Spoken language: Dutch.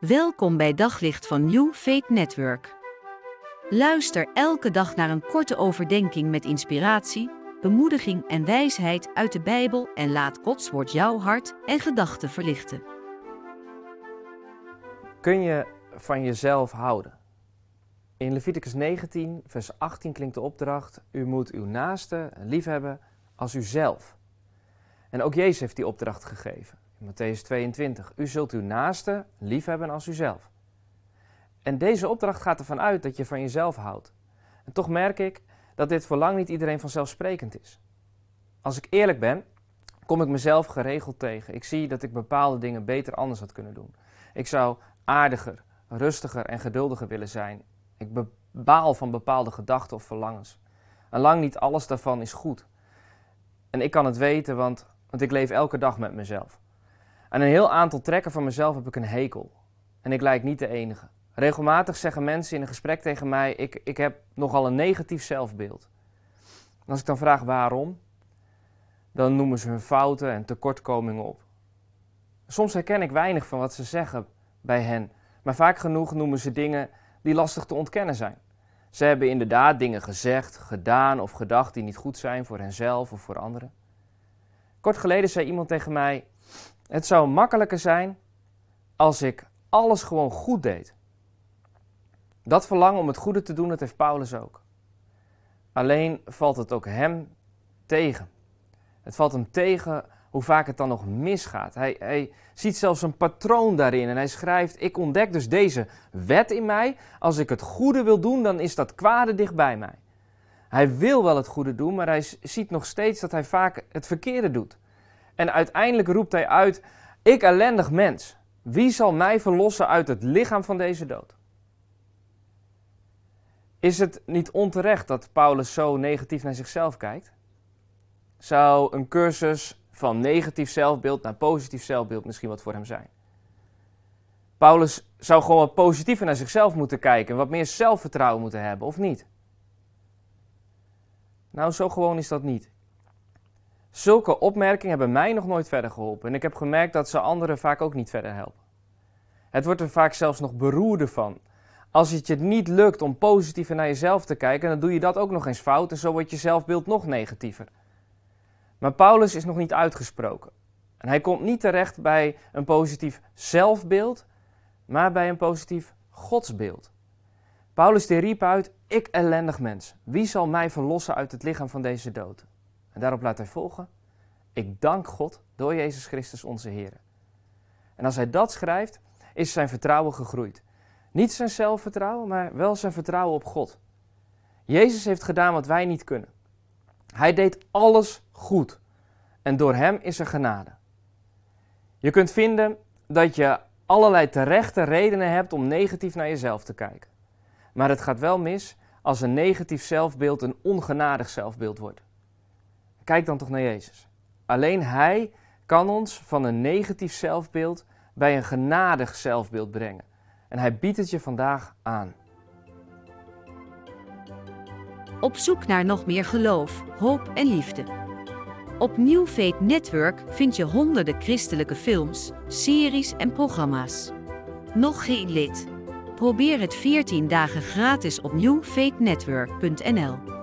Welkom bij Daglicht van New Faith Network. Luister elke dag naar een korte overdenking met inspiratie, bemoediging en wijsheid uit de Bijbel en laat Gods woord jouw hart en gedachten verlichten. Kun je van jezelf houden? In Leviticus 19, vers 18 klinkt de opdracht: U moet uw naaste liefhebben als uzelf. En ook Jezus heeft die opdracht gegeven. Matthäus 22. U zult uw naaste liefhebben als uzelf. En deze opdracht gaat ervan uit dat je van jezelf houdt. En toch merk ik dat dit voor lang niet iedereen vanzelfsprekend is. Als ik eerlijk ben, kom ik mezelf geregeld tegen. Ik zie dat ik bepaalde dingen beter anders had kunnen doen. Ik zou aardiger, rustiger en geduldiger willen zijn. Ik baal van bepaalde gedachten of verlangens. En lang niet alles daarvan is goed. En ik kan het weten, want, want ik leef elke dag met mezelf. Aan een heel aantal trekken van mezelf heb ik een hekel. En ik lijk niet de enige. Regelmatig zeggen mensen in een gesprek tegen mij: ik, ik heb nogal een negatief zelfbeeld. Als ik dan vraag waarom, dan noemen ze hun fouten en tekortkomingen op. Soms herken ik weinig van wat ze zeggen bij hen, maar vaak genoeg noemen ze dingen die lastig te ontkennen zijn. Ze hebben inderdaad dingen gezegd, gedaan of gedacht die niet goed zijn voor henzelf of voor anderen. Kort geleden zei iemand tegen mij: Het zou makkelijker zijn als ik alles gewoon goed deed. Dat verlangen om het goede te doen, dat heeft Paulus ook. Alleen valt het ook hem tegen. Het valt hem tegen hoe vaak het dan nog misgaat. Hij, hij ziet zelfs een patroon daarin en hij schrijft: Ik ontdek dus deze wet in mij. Als ik het goede wil doen, dan is dat kwade dichtbij mij. Hij wil wel het goede doen, maar hij ziet nog steeds dat hij vaak het verkeerde doet. En uiteindelijk roept hij uit: Ik ellendig mens, wie zal mij verlossen uit het lichaam van deze dood? Is het niet onterecht dat Paulus zo negatief naar zichzelf kijkt? Zou een cursus van negatief zelfbeeld naar positief zelfbeeld misschien wat voor hem zijn? Paulus zou gewoon wat positiever naar zichzelf moeten kijken, wat meer zelfvertrouwen moeten hebben, of niet? Nou, zo gewoon is dat niet. Zulke opmerkingen hebben mij nog nooit verder geholpen en ik heb gemerkt dat ze anderen vaak ook niet verder helpen. Het wordt er vaak zelfs nog beroerder van. Als het je niet lukt om positiever naar jezelf te kijken, dan doe je dat ook nog eens fout en zo wordt je zelfbeeld nog negatiever. Maar Paulus is nog niet uitgesproken. En hij komt niet terecht bij een positief zelfbeeld, maar bij een positief godsbeeld. Paulus die riep uit: Ik ellendig mens, wie zal mij verlossen uit het lichaam van deze dood? En daarop laat hij volgen: Ik dank God door Jezus Christus onze Heer. En als hij dat schrijft, is zijn vertrouwen gegroeid. Niet zijn zelfvertrouwen, maar wel zijn vertrouwen op God. Jezus heeft gedaan wat wij niet kunnen. Hij deed alles goed. En door hem is er genade. Je kunt vinden dat je allerlei terechte redenen hebt om negatief naar jezelf te kijken. Maar het gaat wel mis als een negatief zelfbeeld een ongenadig zelfbeeld wordt. Kijk dan toch naar Jezus. Alleen Hij kan ons van een negatief zelfbeeld bij een genadig zelfbeeld brengen. En Hij biedt het je vandaag aan. Op zoek naar nog meer geloof, hoop en liefde. Op New Faith Network vind je honderden christelijke films, series en programma's. Nog geen lid? Probeer het 14 dagen gratis op newfaithnetwork.nl.